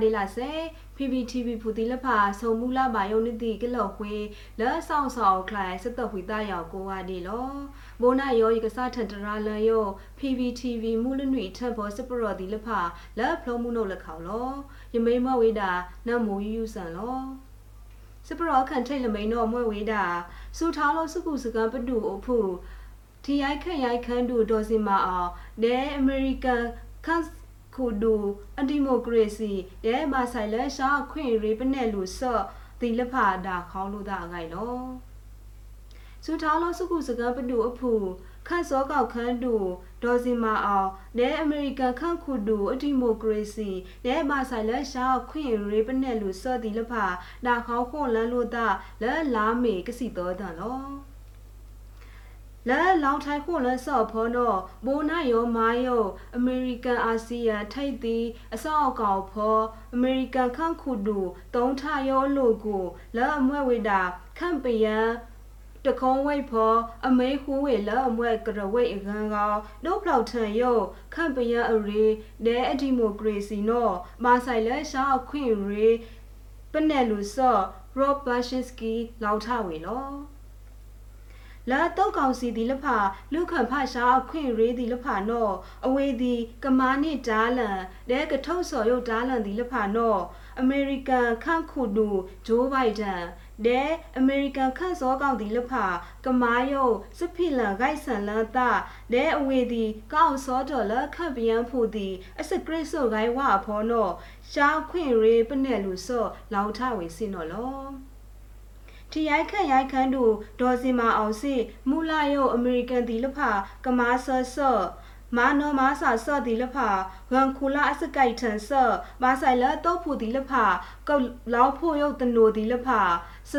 ဝဒေလာစေ PPTV ဖူတီလဖာဆုံမူလာပါယုံနိတိကလော့ခွေလဲဆောင်ဆောင်ခလိုက်စတဝိတယောက်ကိုဝဒီလောဘိုနာယောဤကစားထန်တရာလန်ယော PPTV မူလနွေထန်ဘောစပရော်ဒီလဖာလဲဖလုံးမှုနုလခေါလောယမိမဝေတာနတ်မူယူယူဆန်လောစပရောခန်ထိတ်လမိန်တော့မွဲဝေတာစူထားလို့စကုစကံပတူအဖူတီရိုက်ခန့်ရိုက်ခန်းတူဒေါ်စင်မအောင်ဒဲအမေရိကန်ခန့် ခုဒူအဒီမိုကရေစီဒဲမဆိုင်လဲရှာခွင့်ရေးပနဲ့လူဆော့ဒီလဖာဒါခေါလို့တာငိုင်လောစူထားလို့စကုစကံပတူအဖူခန့်စောကောက်ခန်းတူဒေါ်စင်မအောင်ဒဲအမေရိကန်ခန့်ခုဒူအဒီမိုကရေစီဒဲမဆိုင်လဲရှာခွင့်ရေးပနဲ့လူဆော့ဒီလဖာဒါခေါခွန်လန်းလို့တာလဲလာမေကစီတော်တန်လော လဲလောင်ထိုင်ခွန်လဲဆော့ဖောတော့ဘိုးနာယောမာယောအမေရိကန်အာဆီယံထိတ်သည်အစောက်ကောင်ဖောအမေရိကန်ခန့်ခုဒူတုံးထယောလို့ကိုလဲအမွဲဝေတာခန့်ပယံတခုံးဝိတ်ဖောအမေခူးဝေလဲအမွဲကရဝိတ်အကန်ကောဒုဖလောက်ထန်ယောခန့်ပယံအရေဒဲအဒီမိုကရေစီနော်မာဆိုင်လဲရှာခွင့်ရေပနဲ့လူဆော့ရောဘတ်ရှင်စကီလောက်ထဝေလော လာတော့ကောင်စီဒီလဖာလူခန့်ဖရှာအခွင့်ရေးဒီလဖာနော်အဝေဒီကမာနစ်ဒါလန်ဒဲကထုတ်စော်ရုပ်ဒါလန်ဒီလဖာနော်အမေရိကန်ခန့်ခုဒူဂျိုးဘိုင်ဒန်ဒဲအမေရိကန်ခန့်စောကောင်ဒီလဖာကမာယုစဖိလန်ဂိုက်ဆန်လန်တာဒဲအဝေဒီကောက်စောဒေါ်လာခန့်ပြန်ဖို့ဒီအစကရစ်ဆိုဂိုင်ဝါဖောနော်ရှားခွင့်ရေးပနဲ့လူစော့လောင်ထဝေစင်နော်လော တီရိုက်ခန့်ရိုက်ခန်းတို့ဒေါ်စင်မာအောင်စီမူလာယုအမေရိကန်ဒီလဖာကမာဆော့ဆော့မာနောမာစာဆော့ဒီလဖာဂန်ခူလာအစကိုက်ထန်ဆော့မာဆိုင်လာတော့ဖူဒီလဖာကောက်လောက်ဖို့ယုတ်တနိုဒီလဖာစ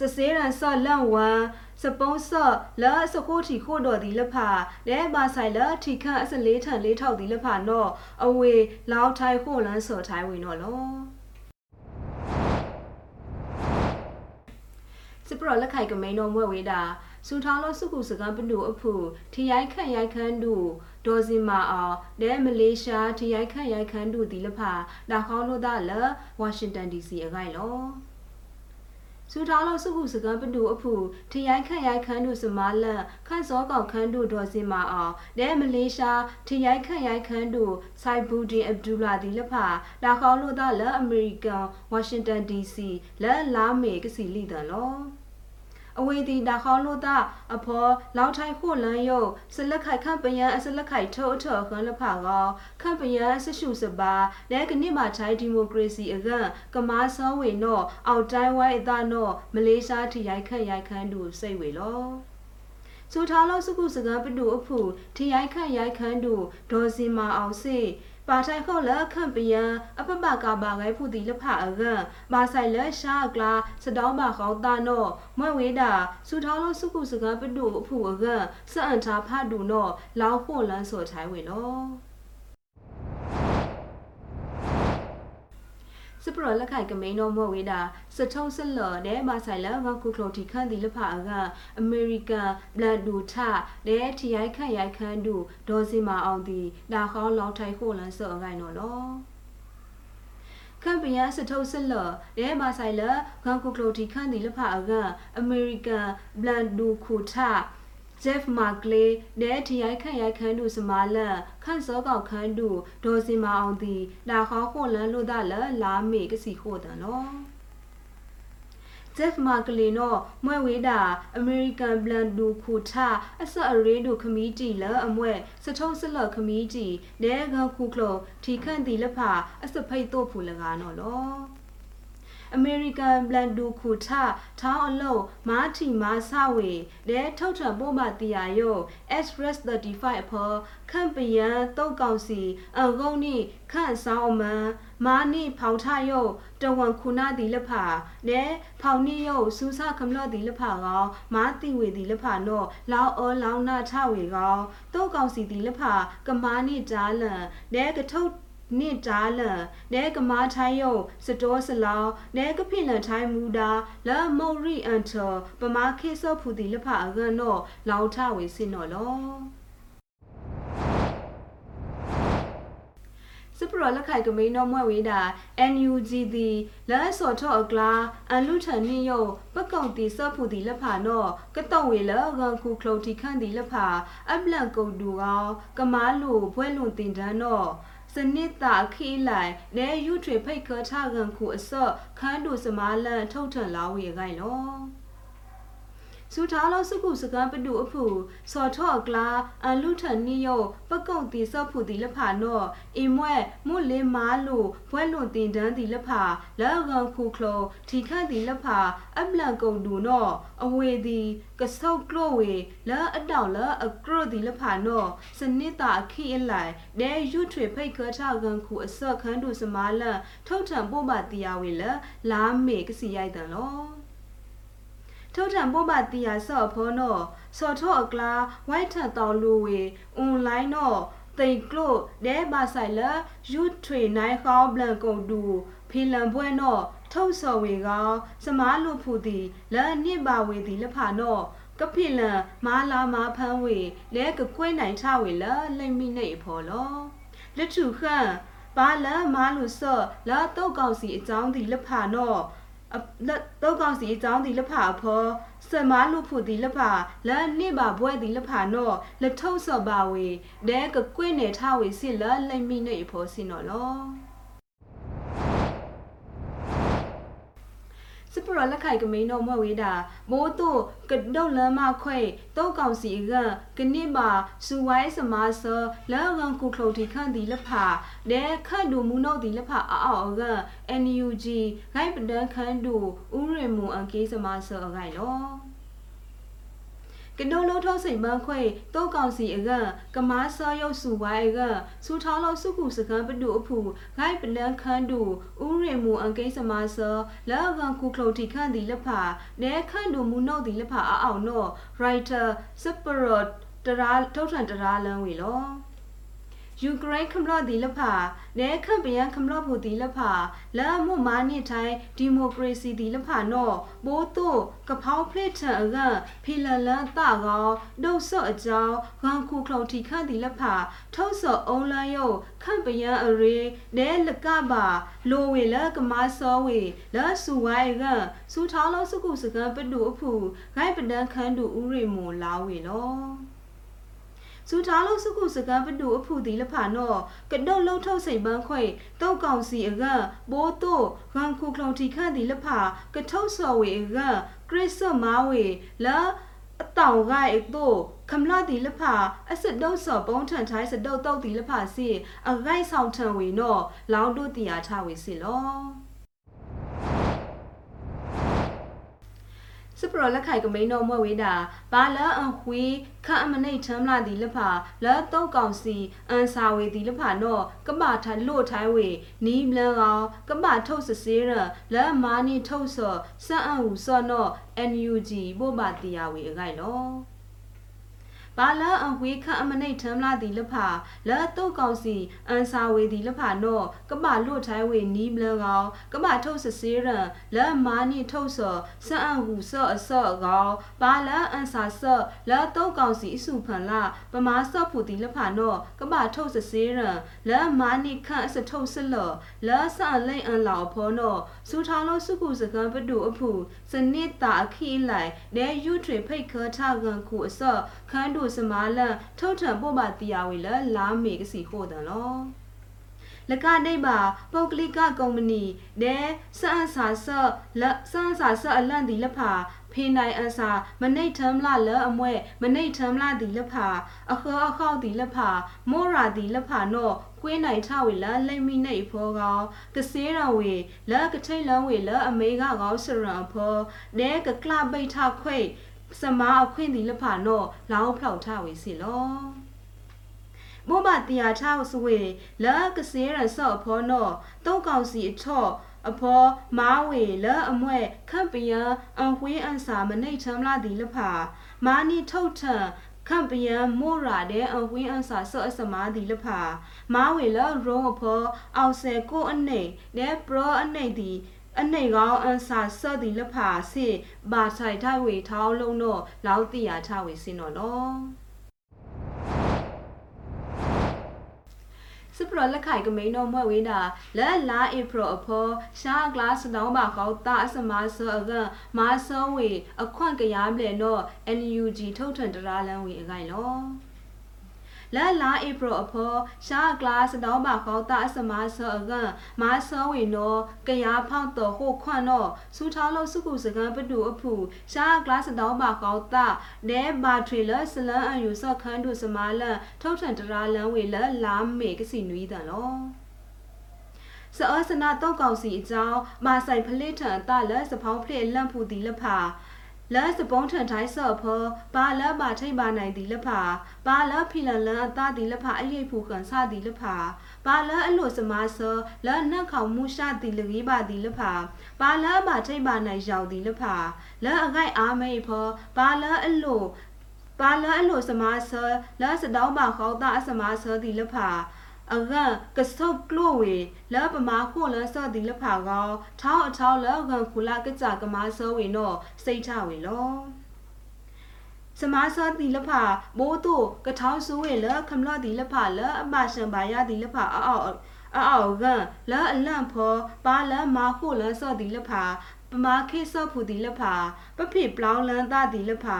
စစေရန်ဆော့လန်ဝမ်စပုံးဆော့လာစခိုးတီခို့တော်ဒီလဖာလဲမာဆိုင်လာထီခန့်အစလေးထန်လေးထောက်ဒီလဖာနော်အဝေလောက်ထိုင်ခို့လန်းဆော့ထိုင်ဝင်နော်လော စပရလက်ခိုင်ကမိန်တော်မွဲဝေတာစူထောင်းလို့စုခုစကံပနူအဖူထီရိုက်ခန့်ရိုက်ခန်းတူဒေါ်စင်မာအောင်ဒဲမလေးရှားထီရိုက်ခန့်ရိုက်ခန်းတူဒီလဖာဒါခေါလို့ဒါလဝါရှင်တန်ဒီစီအခိုင်လောစူထောင်းလို့စုခုစကံပနူအဖူထီရိုက်ခန့်ရိုက်ခန်းတူစမာလန်ခန့်စောကောင်ခန်းတူဒေါ်စင်မာအောင်ဒဲမလေးရှားထီရိုက်ခန့်ရိုက်ခန်းတူဆိုင်ဘူဒီအဗ်ဒူလာဒီလဖာဒါခေါလို့ဒါလအမေရိကန်ဝါရှင်တန်ဒီစီလဲလာမေကစီလီတန်လော အဝေဒီဒါခေါလို့တာအဖော်လောက်ထိုင်ခိုလန်ယုတ်စလက်ခိုက်ခန့်ပယံအစလက်ခိုက်ထောအထောခန်းလဖာကောခန့်ပယံဆရှုစပါလဲကနိမာချိုင်ဒီမိုကရေစီအကန်ကမာဆောဝေနော့အောက်တိုင်းဝိုင်းအသနော့မလေးရှားထိရိုက်ခန့်ရိုက်ခန်းတူစိတ်ဝေလောစူထားလို့စကုစကံပတူအဖူထိရိုက်ခန့်ရိုက်ခန်းတူဒေါ်စင်မာအောင်စေ ပါထိုင်ခေါလခန့်ပယံအပပကာပါဂိုင်ဖူတီလဖအကမာဆိုင်လရှာကလာစတောင်းပါခေါတာနော့မွဲဝေးတာစူထောင်းလို့စုကုစကားပတူအဖူအကစအန်တာဖတ်တူနော့လောင်ဖို့လန်းစော်ထိုင်ဝေလော စပရလက်ခိုင်ကမိန်တော်မွေဝေးတာစထုံးစလော်တဲ့မဆိုင်လာငါခုခလိုတီခန့်ဒီလဖအကအမေရိကန်ဘလတ်ဒူထတဲ့ထီရိုက်ခန့်ရိုက်ခန့်ဒူဒေါ်စီမာအောင်ဒီဒါခေါလောက်ထိုင်ခိုလန်စောအကိုင်နော်လောကမ်ပီယန်စထုပ်စလတဲ့မဆိုင်လာဂန်ကုကလိုတီခန့်ဒီလဖအကအမေရိကန်ဘလန်ဒူခုထ Jeff Markley တဲ့ထရိုက်ခန့်ရိုက်ခန်းတူစမာလန်ခန့်စောကောက်ခန်းတူဒေါ်စင်မအောင်တီဒါခေါခွန်လန်လို့ဒါလလာမေကစီခိုတန်နော် Jeff Markley နော်မွဲဝေးတာ American Blend ဒူခုထအစအရေးဒူခမီတီလအမွဲစထုံးစလခမီတီဒဲဂခုကလောထီခန့်တီလဖအစဖိတ်တော့ဖူလကားနော်လော American Blend ဒူခုထထောင်းအလုံးမားထီမားဆဝေလဲထုတ်ထံပို့မတီယာယို Express 35အဖော်ခန့်ပယံတုတ်ကောင်စီအငုံနိခန့်ဆောင်အမန်မာနိဖောင်ထယုတ်တဝန်ခုနာဒီလဖာနဲဖောင်နိယုတ်စူးစခမလော့ဒီလဖာကောမာတိဝေဒီလဖာနော့လောင်းအောလောင်းနာထဝေကောတုတ်ကောင်စီဒီလဖာကမာနိဂျာလန်နဲကထုတ် နိတာလန်နဲကမာထိုင်းယုံစတောစလောင်းနဲကဖိလန်ထိုင်းမူဒါလာမော်ရီအန်တောပမာခေဆော့ဖူဒီလဖအကန်နော့လောင်ထဝေစင်နော်လောစစစ်ပရလက်ခိုက်ကမိန်တော်မွဲ့ဝေးတာ NUG သည်လက်စော်ထော့အကလာအန်လူထန်နိယုပကုံတီဆပ်ဖူတီလက်ဖာနော့ကတော့ဝေလဂန်ခုခလုတ်တီခန့်တီလက်ဖာအပလန်ကုတ်တူကောကမားလူဘွဲလွန်တင်တန်းနော့စ နစ်တာခေးလိုက်လဲယူထွေဖိတ်ခထကန်ခုအစော့ခန်းတူစမားလန်ထုတ်ထန်လာဝေခိုင်လော စူထားလို့စကုစကံပတူအဖူစော်ထော့ကလာအလူထန်နိယပကုံတီဆော့ဖူတီလဖာနော့အင်မွဲမွတ်လင်းမားလို့ဘွဲလွန်တင်တန်းတီလဖာလောဂန်ခုခလောထီခန့်တီလဖာအပလန်ကုံတူနော့အဝေဒီကဆုတ်ကလို့ဝေလာအတောင်လာအကရတီလဖာနော့စနစ်တာခိအလိုက်ဒဲယူထွေဖိတ်ခထကန်ခုအစော့ခန်းတူစမားလန်ထုတ်ထံပို့ပါတီယာဝေလာလာမေကစီရိုက်တန်လော ထုတ်ထံပို့ပါတီယာဆော့ဖောနော့စော်ထော့အကလာဝိုက်ထန်တော်လူဝေအွန်လိုင်းနော့တိတ်ကလို့ဒဲဘာဆိုင်လာယူထွေနိုင်ခေါဘလန်ကုန်တူဖီလန်ပွဲနော့ထုတ်စော်ဝေကောစမားလူဖူတီလာနစ်ပါဝေတီလဖာနော့ကဖိလန်မာလာမာဖန်းဝေလဲကကွဲနိုင်ထဝေလာလိမ့်မိနေဖော်လောလက်ထူခန့်ပါလန်မာလူဆော့လာတော့ကောင်စီအကြောင်းဒီလက်ဖာနော့အ လက်တော့ကောင်စီအကြောင်းဒီလက်ဖာဖော်စမလူဖူဒီလက်ဖာလာနိဘာဘွဲဒီလက်ဖာနော့လက်ထုတ်ဆော့ပါဝေဒဲကကွဲ့နေထဝေစစ်လာလိမ့်မိနေဖော်စင်နော်လော စပရလက်ခိုက်ကမိန်တော့မွဲ့ဝေးတာမိုးတို့ကဒုတ်လမ်းမခွဲတောက်ကောင်စီကကနစ်ပါစူဝိုင်းစမာဆလောကန်ကုခလုတ်တီခန့်ဒီလက်ဖာဒဲခန့်ဒူမူနော့ဒီလက်ဖာအောအောက NUG ဂိုက်ပဒန်ခန့်ဒူဥရမူအကေးစမာဆအဂိုင်လော ကနိုလိုထောစိန်မခွေတောကောင်စီအကကမားစောရုပ်စုဝိုင်းကစူထောင်းလို့စုခုစကံပတူအဖူဂိုက်ပလန်ခန်းတူဥရေမူအကိစမာဆောလာကန်ခုခလုတ်တီခန့်ဒီလက်ဖာနဲခန့်တူမူနော့ဒီလက်ဖာအအောင်နော့ writer separate တရာထုတ်ထန်တရာလန်းဝေလော ယူကရိန်းခမလော့ဒီလဖာနဲခန့်ပယံခမလော့ဖို့ဒီလဖာလာမမာနိထိုင်ဒီမိုကရေစီဒီလဖာနော့ဘိုးတို့ကဖောင်းဖလက်ထန်အကဖီလလန်တကောဒုတ်ဆော့အကြောင်းဂန်ခုခလုတ်တီခန့်ဒီလဖာထုတ်ဆော့အုံးလန်းယုတ်ခန့်ပယံအရေနဲလကပါလိုဝေလကမဆောဝေလာဆူဝိုင်ကစူထောင်းလို့စကုစကံပတူအဖူဂိုက်ပဒန်ခန်းတူဥရိမူလာဝေလော စူထားလို့စုခုစကံပတူအဖူတီလဖာနော့ကဒုတ်လုံးထုတ်စိတ်ပန်းခွေတောက်ကောင်စီအကဘိုးတို့ဂန်ခုခလုံတီခန့်တီလဖာကထုတ်စော်ဝေအကခရစ်စမာဝေလာအတောင်ကိုက်တို့ခမလာတီလဖာအစစ်တုံးစော်ပုံးထန်ထိုင်းစတုတ်တုတ်တီလဖာစီအဂိုက်ဆောင်ထံဝေနော့လောင်းတို့တီယာထဝေစီလော စပရလက်ခိုက်ကမိန်တော်မွဲ့ဝေးတာဘာလအန်ခွေခအမနိတ်ထမ်းလာဒီလဖာလာတော့ကောင်စီအန်စာဝေဒီလဖာနော့ကပထလို့ထိုင်းဝေနီးမလန်ကောင်ကပထုတ်စစေးရလာမာနီထုတ်စောစအန်ဟူစောနော့ NUG ဘို့ပါတီယာဝေအခိုင်လော ဘာလာအဝေခအမနိတ်ထမ်းလာဒီလဖာလာတုတ်ကောင်စီအန်စာဝေဒီလဖာနော့ကပလွတ်ထိုင်းဝေနီးမလကောင်ကပထုတ်စစေးရန်လာမာနီထုတ်စောစအန်ဟူစောအစော့ကောင်ဘာလာအန်စာစော့လာတုတ်ကောင်စီအစုဖန်လာပမာစော့ဖူဒီလဖာနော့ကပထုတ်စစေးရန်လာမာနီခန့်အစထုတ်စလော့လာဆန်လိန်အန်လောဖောနော့စူထောင်းလို့စုခုစကံပတူအဖူစနစ်တာအခီလိုက်ဒဲယူထွေဖိတ်ခထကန်ခုအစော့ခန်းတူစမာလန်ထုတ်ထံပို့ပါတီယာဝေလလာမေကစီဟိုတန်လောလကနေပါပုတ်ကလိကကုမ္ပဏီဒဲစအဆာဆော့လစအဆာဆော့အလန့်ဒီလဖာဖေနိုင်အဆာမနိတ်ထမ်လာလအမွဲမနိတ်ထမ်လာဒီလဖာအခောအခောက်ဒီလဖာမောရာဒီလဖာနော့ကွေးနိုင်ထဝေလလိမ့်မိနေဖောကောကစေးရဝေလကထိတ်လန်းဝေလအမေကကောစရံဖောဒဲကကလပိတ်ထခွေ စမာအခွင့်ဒီလဖာနော့လောင်းဖောက်ထဝေစီလောမို့မတရားချောက်ဆွေလာကစေးရဆော့ဖောနော့တုံးကောင်စီအချော့အဖောမားဝေလအမွဲခန့်ပယံအန်ဝေးအန်စာမနိတ်ချမ်းလာဒီလဖာမာနီထုတ်ထံခန့်ပယံမို့ရာတဲ့အဝင်းအန်စာဆော့အစမာဒီလဖာမားဝေလရုံးအဖောအောင်ဆယ်ကိုအနေနဲ့ပရောအနေဒီ အနေကောင်းအန်စာဆော့ဒီလဖာစေဘာဆိုင်ထဝေထောင်းလုံးတော့လောက်တီယာထဝေစင်းတော့လောစစပရလက်ခိုင်ကမိန်တော့မွဲ့ဝေးတာလက်လာဧပြီအဖောရှာဂလာစတောင်းပါကောက်တာအစမဆောအကမာဆောဝေအခွန့်ကရမ်းလေတော့ NUG ထုတ်ထွန်တရာလန်းဝေအကိုင်လော လာလာဧပြီအဖောရှာကလာစတောင်းပါခေါတာအစမဆောအကမာဆောဝေနောကရဖောက်တော်ဟိုခွန့်နောစူထောင်းလို့စုခုစကံပတူအဖူရှာကလာစတောင်းပါခေါတာဒဲဘာထရီလဆလန်အယူဆော့ခန်းတို့စမာလန်ထုတ်ထွန်တရာလန်းဝေလာလာမေကစီနွီးတန်လောစအောစနာတောက်ကောင်စီအကြောင်းမာဆိုင်ဖလိထန်တလက်စဖောင်းဖလိလန့်ဖူတီလက်ဖာ လဲစပုံးထန်ထိုင်းဆော့ဖောပါလပါထိတ်ပါနိုင်သည်လက်ဖာပါလဖီလန်လန်အသားသည်လက်ဖာအရေးဖူကန်စသည်လက်ဖာပါလအလို့စမာဆောလဲနှက်ခေါမှုရှာသည်လကြီးပါသည်လက်ဖာပါလပါထိတ်ပါနိုင်ရောက်သည်လက်ဖာလဲအခိုက်အားမိဖောပါလအလို့ပါလအလို့စမာဆောလဲစတောင်းပါခေါတာအစမာဆောသည်လက်ဖာ အကကဆုပ်ကလို့ဝေလပမာခုလဆော့ဒီလဖာကောထောင်းအထောင်းလောကခုလာကကြကမာဆောဝေနောစိတ်ထဝေလောစမာဆောဒီလဖာဘိုးတို့ကထောင်းဆူဝေလခမလော့ဒီလဖာလအမရှံပါရဒီလဖာအောက်အောက်ကလအလန့်ဖောပါလမာခုလဆော့ဒီလဖာပမာခေဆော့ဖူဒီလဖာပဖိပလောင်းလန်သဒီလဖာ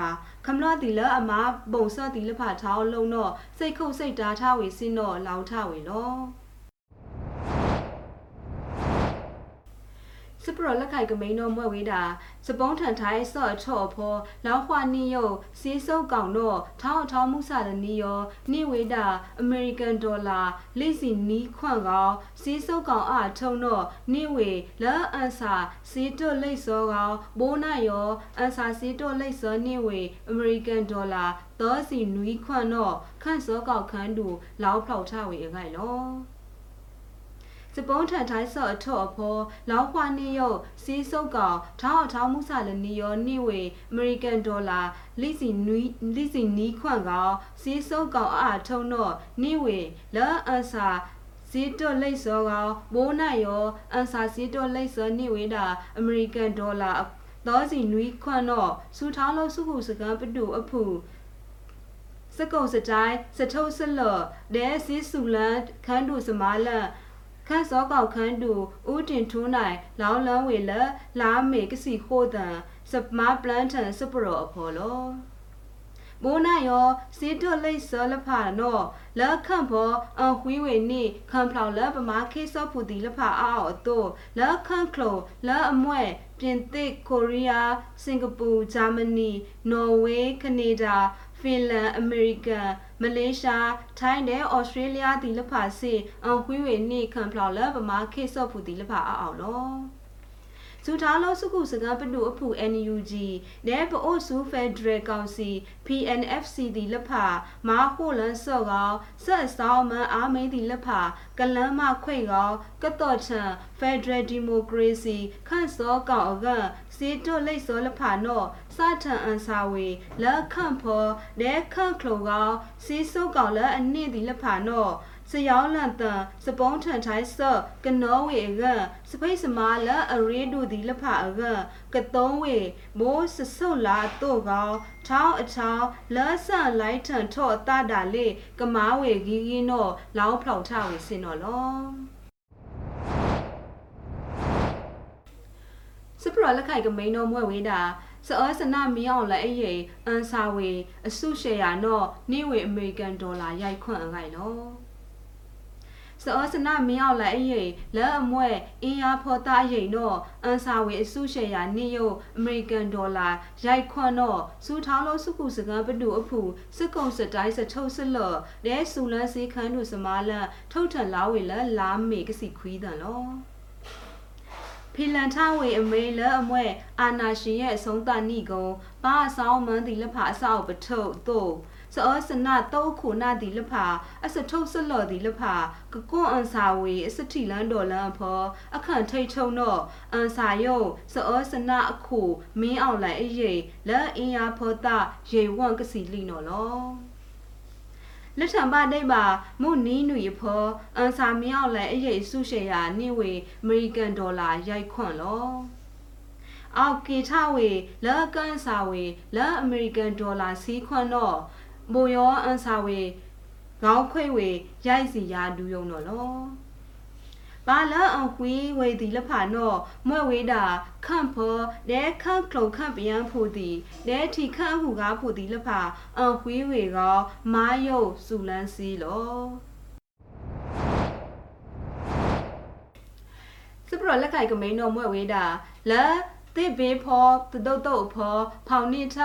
ခမလော့ဒီလအမဘုံဆော့ဒီလဖာထောင်းလုံးတော့စိတ်ခုတ်စိတ်တားထဝေစင်းတော့လောင်ထဝေလော စပရလက်ခိုင်ကမိန်တော့မွဲ့ဝေးတာစပုံးထန်ထိုင်းဆော့ချော့ဖောလောက်ခွာနီယုတ်စီးစုပ်ကောင်တော့ထောင်းထောင်းမှုဆာတနီယောနိဝေးတာအမေရိကန်ဒေါ်လာလိစီနီးခွန့်ကောင်စီးစုပ်ကောင်အထုံတော့နိဝေလာအန်ဆာစီတွလိတ်စောကောင်ဘိုးနာယောအန်ဆာစီတွလိတ်စောနိဝေအမေရိကန်ဒေါ်လာသောစီနွီးခွန့်တော့ခန့်စောကောင်ခန်းတူလောက်ဖောက်ထဝေအခိုင်လော စပုံးထန်ထိုင်းဆော့အထော့အဖောလောက်ခွာနေယုတ်စီးစုပ်ကောင်ထောင်းအထောင်းမှုဆာလနီယောနိဝေအမေရိကန်ဒေါ်လာလိစီနွီလိစီနီးခွန့်ကောင်စီးစုပ်ကောင်အာထုံတော့နိဝေလာအန်ဆာစီတိုလိတ်စောကောင်ဘိုးနယောအန်ဆာစီတိုလိတ်စောနိဝေတာအမေရိကန်ဒေါ်လာသောစီနွီးခွန့်တော့စူထောင်းလို့စုခုစကံပတူအဖူစကုံစတိုင်းစထုပ်စလော့ဒဲစီဆူလန်ခန်းတူစမာလန် ခန့်စောကောက်ခန်းတူဦးတင်ထူးနိုင်လောင်းလန်းဝေလလာမေကစီခိုးတန်စမပလန်ထန်စပရောအဖော်လောဘိုးနာယောစီတွလိတ်စောလဖာနောလက်ခန့်ဖောအန်ခွီးဝေနိခံဖလောက်လက်ပမာခေစောဖူတီလဖာအောအတိုလက်ခန့်ခလိုလက်အမွဲ့ပြင်သစ်ကိုရီးယားစင်ကာပူဂျာမနီနော်ဝေးကနေဒါ ဖင်လန်အမေရိကန်မလေးရှားထိုင်းနဲ့ဩစတြေးလျဒီလဖာစီအန်ခွေးဝေနိခံဖလောက်လဗမာခေဆော့ဖူဒီလဖာအောင်လော စူထားလို့စုခုစကားပတူအဖူ NUG နဲပအိုဆူဖက်ဒရယ်ကောင်စီ PNFC ဒီလက်ဖာမာခိုလန်ဆော့ကောင်ဆက်ဆောင်မန်အာမင်းဒီလက်ဖာကလန်းမခွေကောင်ကတော့ချန်ဖက်ဒရယ်ဒီမိုကရေစီခန့်စောကောင်အကစီတွလိတ်စောလက်ဖာနော့စထန်အန်စာဝေလက်ခန့်ဖော်နဲခန့်ခလိုကောင်စီဆုပ်ကောင်လက်အနည်းဒီလက်ဖာနော့ စယောင်းလန်တန်စပုံးထန်ထိုင်းဆော့ကနောဝေကစပိတ်စမာလအရေဒူဒီလဖအကကတုံးဝေမိုးစဆုတ်လာတော့ကောင်ထောင်းအချောင်းလောဆန်လိုက်ထန်ထော့တတာလေကမားဝေဂီဂီနောလောင်းဖောက်ထဝေစင်တော်လောစပရလက်ခိုင်ကမိန်တော်မွဲ့ဝေးတာစအောစနာမီအောင်လည်းအေးအန်ဆာဝေအစုရှယ်ယာနော့နေဝေအမေရိကန်ဒေါ်လာရိုက်ခွန့်အခိုင်လော စောစနာမင်းအောင်လိုက်အေးလက်အမွဲအင်းအားဖော်တာရိန်တော့အန်ဆာဝေအစုရှယ်ယာနေယုအမေရိကန်ဒေါ်လာရိုက်ခွန်တော့စူထောင်းလို့စုခုစကံပတူအဖူစစ်ကုံစတိုင်းစထုတ်စလော့ဒဲဆူလန်းစီခန်းတို့စမာလန်ထုတ်ထန်လာဝေလက်လာမေကစီခွီးတန်လောဖီလန်ထဝေအမေလအမွဲအာနာရှင်ရဲ့အဆုံးတနိကုံပါအဆောင်မန်းတီလက်ဖာအဆောက်ပထုတ်တို့ စောစနာတောခုနာဒီလဖာအစထုတ်စလော်ဒီလဖာကကွန်အန်စာဝေအစတိလန်ဒေါ်လန်ဖောအခန့်ထိတ်ထုံတော့အန်စာယုံစောစနာအခုမင်းအောင်လိုက်အရေးလက်အင်းယာဖောတာရေဝန့်ကစီလိနော်လောလက်ထံပါဒိတ်ပါမုနီးနွေဖောအန်စာမင်းအောင်လိုက်အရေးစုရှယ်ယာနေဝေအမေရိကန်ဒေါ်လာရိုက်ခွန့်လောအောက်ကေထဝေလက်ကန်စာဝေလက်အမေရိကန်ဒေါ်လာစီခွန့်တော့ မိုယောအန်စာဝေခေါင်းခွေဝေရိုက်စီရာဒူယုံတော့လောပါလာအဝီဝေဒီလဖာနောမွဲဝေတာခန့်ဖောဒဲခန့်ကလုံခန့်ပယံဖူတီဒဲထီခန့်ဟုကားဖူတီလဖာအဝီဝေကောမာယုတ်စုလန်းစီလောစပရလက်ခိုင်ကမိန်တော်မွဲဝေတာလက် တိဘေဖောတတုတ်တုတ်ဖောဖောင်နိထ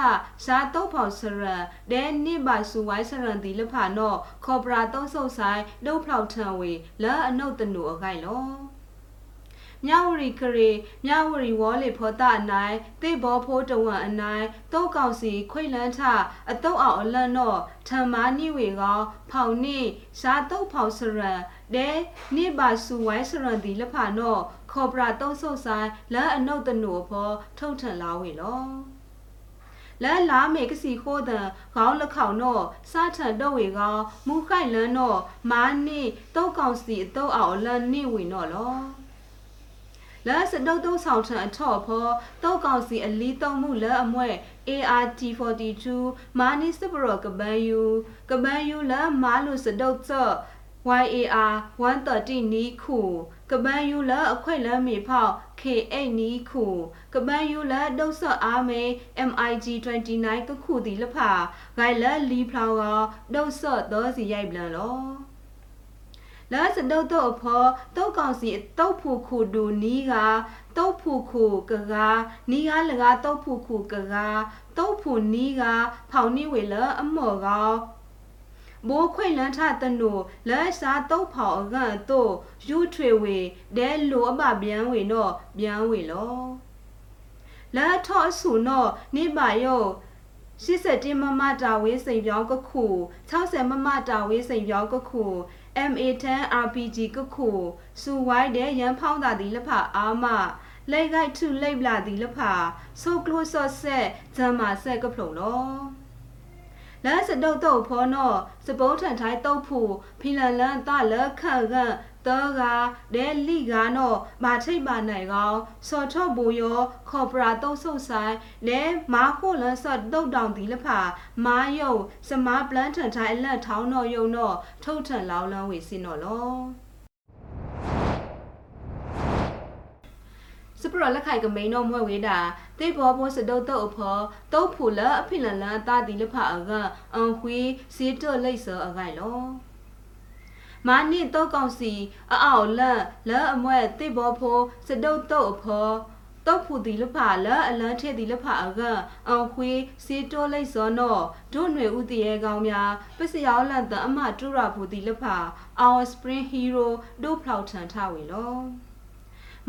ရှားတုတ်ဖောင်စရံဒဲနိဘဆူဝိုင်းစရံဒီလဖာနောခေါပရာတုံးဆုပ်ဆိုင်ဒုတ်ဖောက်ထံဝေလာအနုတ်တနုအခိုင်လောမြဝရီခရီမြဝရီဝေါ်လေဖောတာအနိုင်တိဘောဖိုးတဝံအနိုင်တုတ်ကောင်စီခွိလန်းထအတုတ်အောင်အလန့်တော့ထံမာနိဝေကောဖောင်နိရှားတုတ်ဖောင်စရံဒဲနိဘဆူဝိုင်းစရံဒီလဖာနော ခေါပရာတုံးဆုပ်ဆိုင်လာအနုတ်တနုဖောထုတ်ထန်လာဝေလောလဲလာမေကစီခိုးတဲ့ခေါင်းလက်ခေါင်တော့စားထန်တော့ဝေကောမူခိုင်လန်းတော့မာနိတုတ်ကောင်စီအတုတ်အောင်လန်နိဝေနော်လောလဲစတုတ်တုတ်ဆောင်ထန်အထော့ဖောတုတ်ကောင်စီအလီတုံမှုလဲအမွဲ ART42 မာနိစပရောကပန်ယူကပန်ယူလဲမာလူစတုတ်စော့ YAR 130နီးခု ကပန်းယူလအခွင့်လမ်းမီဖောက် K8 နီးခုကပန်းယူလဒုတ်ဆော့အားမေ MIG 29ကခုဒီလဖာဂိုင်လလီဖလောင်ကဒုတ်ဆော့သောစီရိုက်ပလန်လောလာစတုတ်တော့အဖော်တုတ်ကောင်စီတုတ်ဖူခုဒူနီးကတုတ်ဖူခုကကားနီးကားလကားတုတ်ဖူခုကကားတုတ်ဖူနီးကဖောင်နီဝေလအမော်ကော ဘိုးခွိလန်းထတနုလက်စားတုတ်ဖောင်အကန်တို့ယူထွေဝေဒဲလိုအပပြန်ဝေနော့ပြန်ဝေလောလက်ထော့ဆူနော့နိပါယော81မမတာဝေးစိန်ပြောင်းကခု60မမတာဝေးစိန်ပြောင်းကခု MA10 RPG ကခုစူဝိုင်းတဲ့ရန်ဖောင်းတာဒီလဖအာမလေဂိုက်ထုလိပ်လာဒီလဖဆိုကလိုဆော့ဆက်ဂျမ်မာဆက်ကဖလုံလော လဲစတုတ်တုတ်ဖောနောစပုံးထန်ထိုင်းတုတ်ဖူဖီလန်လန်တလခန့်ကတောကဒဲလိကာနောမာထိတ်ပါနိုင်ကောင်စော်ထော့ဘူယောခေါ်ပရာတုတ်ဆုပ်ဆိုင်လဲမာခိုလန်ဆော့တုတ်တောင်ဒီလဖာမာယုံစမားပလန်ထန်ထိုင်းအလက်ထောင်းနောယုံနောထုတ်ထန်လောင်းလန်းဝေစင်နောလော စပရလက်ခိုင်ကမိန်တော့မွဲဝေးတာတေဘောဘောစတုတ်တုတ်အဖောတုတ်ဖူလအဖိလန်လန်တာဒီလဖအကအန်ခွေစီတုတ်လိတ်စောအခိုင်လောမာနိတောကောင်စီအအောင်လက်လက်အမွဲတေဘောဖိုစတုတ်တုတ်အဖောတောက်ဖူဒီလဖာလအလန်းထဲဒီလဖာအကအန်ခွေစီတိုးလိုက်စောနောဒုຫນွေဥတရေကောင်းများပစ္စယောလန်တအမတူရာဖူဒီလဖာ our spring hero ဒုဖလောက်ထန်ထဝေလော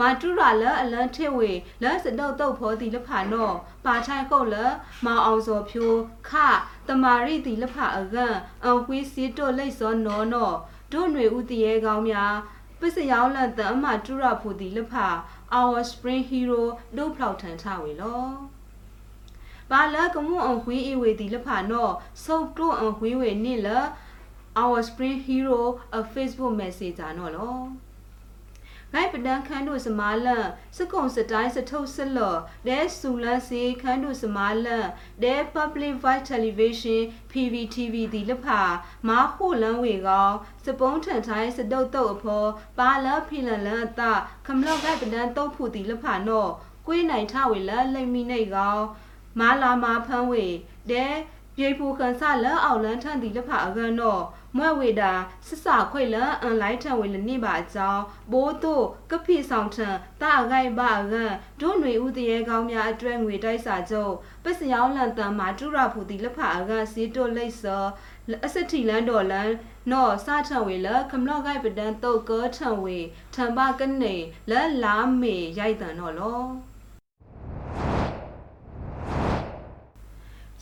မာတူရာလအလန်ထေဝေလစတုတ်တုတ်ဖောတိလဖာနောပါထိုင်ခုတ်လမောင်အောင်စောဖြိုခတမာရိတိလဖာအကန်အန်ခွေးစီတိုလိတ်စောနောနောဒုຫນွေဥတရေကောင်းများပစ္စယောလန်တအမတူရာဖူတိလဖာ our spring hero ဒုဖလောက်ထန်ထဝေလောပါလကမှုအခွေးအဝေဒီလဖာနောဆုပ်တို့အခွေးဝေနိလ our spring hero a facebook messenger နော်လော ငိုင်ပဒန်ခန်းတို့စမာလန်စကုံစတိုင်းစထုတ်စလော်ဒဲဆူလန်စီခန်းတို့စမာလန်ဒဲ public voice television PVTV ဒီလဖာမာခုလန်ဝေကောစပုံးထန်ထိုင်းစတုတ်တုတ်အဖော်ပါလဖီလန်လန်အတခမလော့ကပဒန်တုတ်ဖူဒီလဖာနော့ကွေးနိုင်ထဝေလလိမ့်မိနေကောမာလာမာဖန်းဝေဒဲ ပြေဖူခန်ဆလအောင်လန်းထန်ဒီလဖာအကန်တော့မွဲ့ဝေတာစစခွေလန်အန်လိုက်ထံဝေလနိပါအကြောင်းဘိုးတို့ကဖိဆောင်ထံတာဂိုက်ပါကန်ဒုຫນွေဥတရေကောင်းများအတွဲငွေတိုက်စာချုပ်ပစ္စယောင်းလန်တန်မှာတူရဖူတီလက်ဖာအကန်စီတိုလိတ်စောအစတိလန်တော်လန်နော့စာထံဝေလခမလော့ဂိုက်ပဒန်တုတ်ကောထံဝေထံပါကနေလဲလာမေရိုက်တန်တော့လော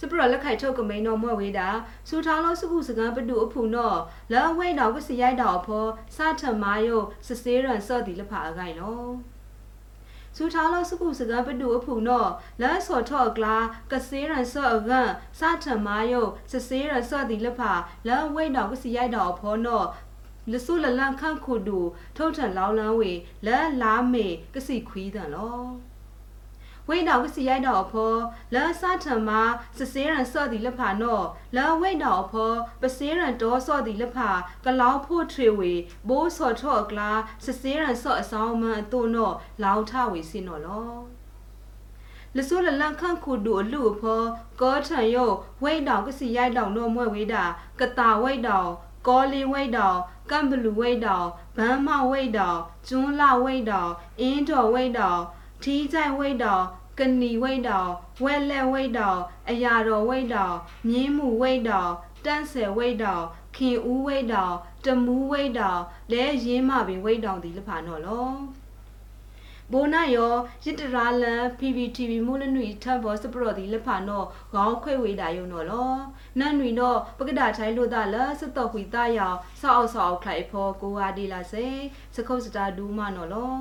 စပရလက်ခိုင်ထုတ်ကမိန်တော်မွဲ့ဝေးတာစူထောင်းလို့စခုစကံပတူအဖူနော်လောဝိတ်တော်ကစီရိုက်တော်ဖောစထမာယုစစေးရန်စော့ဒီလဖာအကိုင်လောစူထောင်းလို့စခုစကံပတူအဖူနော်လက်စော်ထော့ကလာကစေးရန်စော့အကန်စထမာယုစစေးရန်စော့ဒီလဖာလောဝိတ်တော်ကစီရိုက်တော်ဖောနော်လဆုလလန်ခန့်ခုဒူထုတ်ထန်လောင်းလန်းဝေလဲလာမေကစီခွီးတန်လော ဝိတောက်ကစီရိုက်တော့ဖောလာစထံမှာစစေးရန်စော့ဒီလက်ဖာနော်လာဝိတောက်ဖောပစေးရန်တော်စော့ဒီလက်ဖာကလောင်းဖို့ထွေဝေဘိုးစော်ထော့ကလာစစေးရန်စော့အဆောင်မန်အတို့နော်လောင်းထဝေစင်နော်လောလဆိုးလလန်ခန့်ခုဒူအလူဖောကောထန်ယောဝိတောက်ကစီရိုက်တော့နော်မွဲ့ဝေးတာကတာဝိတောက်ကောလီဝိတ်တော်ကမ်ဘလူဝိတ်တော်ဘန်းမဝိတ်တော်ကျွန်းလာဝိတ်တော်အင်းတော်ဝိတ်တော် ထီးကြိုင်ဝိတ်တော်ကနီဝိတ်တော်ဝဲလက်ဝိတ်တော်အရာတော်ဝိတ်တော်မြင်းမှုဝိတ်တော်တန့်ဆယ်ဝိတ်တော်ခင်ဦးဝိတ်တော်တမူးဝိတ်တော်လဲရင်းမပင်ဝိတ်တော်ဒီလဖာနော်လောဘိုနာယောရစ်တရာလန် PPTV မူလနွေထပ်ဘောစပရော်ဒီလက်ဖာနော်ခေါင်းခွေဝေတာယုံနော်လောနန်နွေတော့ပကဒါထိုင်လို့တာလာစတော့ခွေတာယောဆောက်အောက်ဆောက်ခိုင်ဖောကိုဟာဒီလာစေစခုတ်စတာဒူးမနော်လော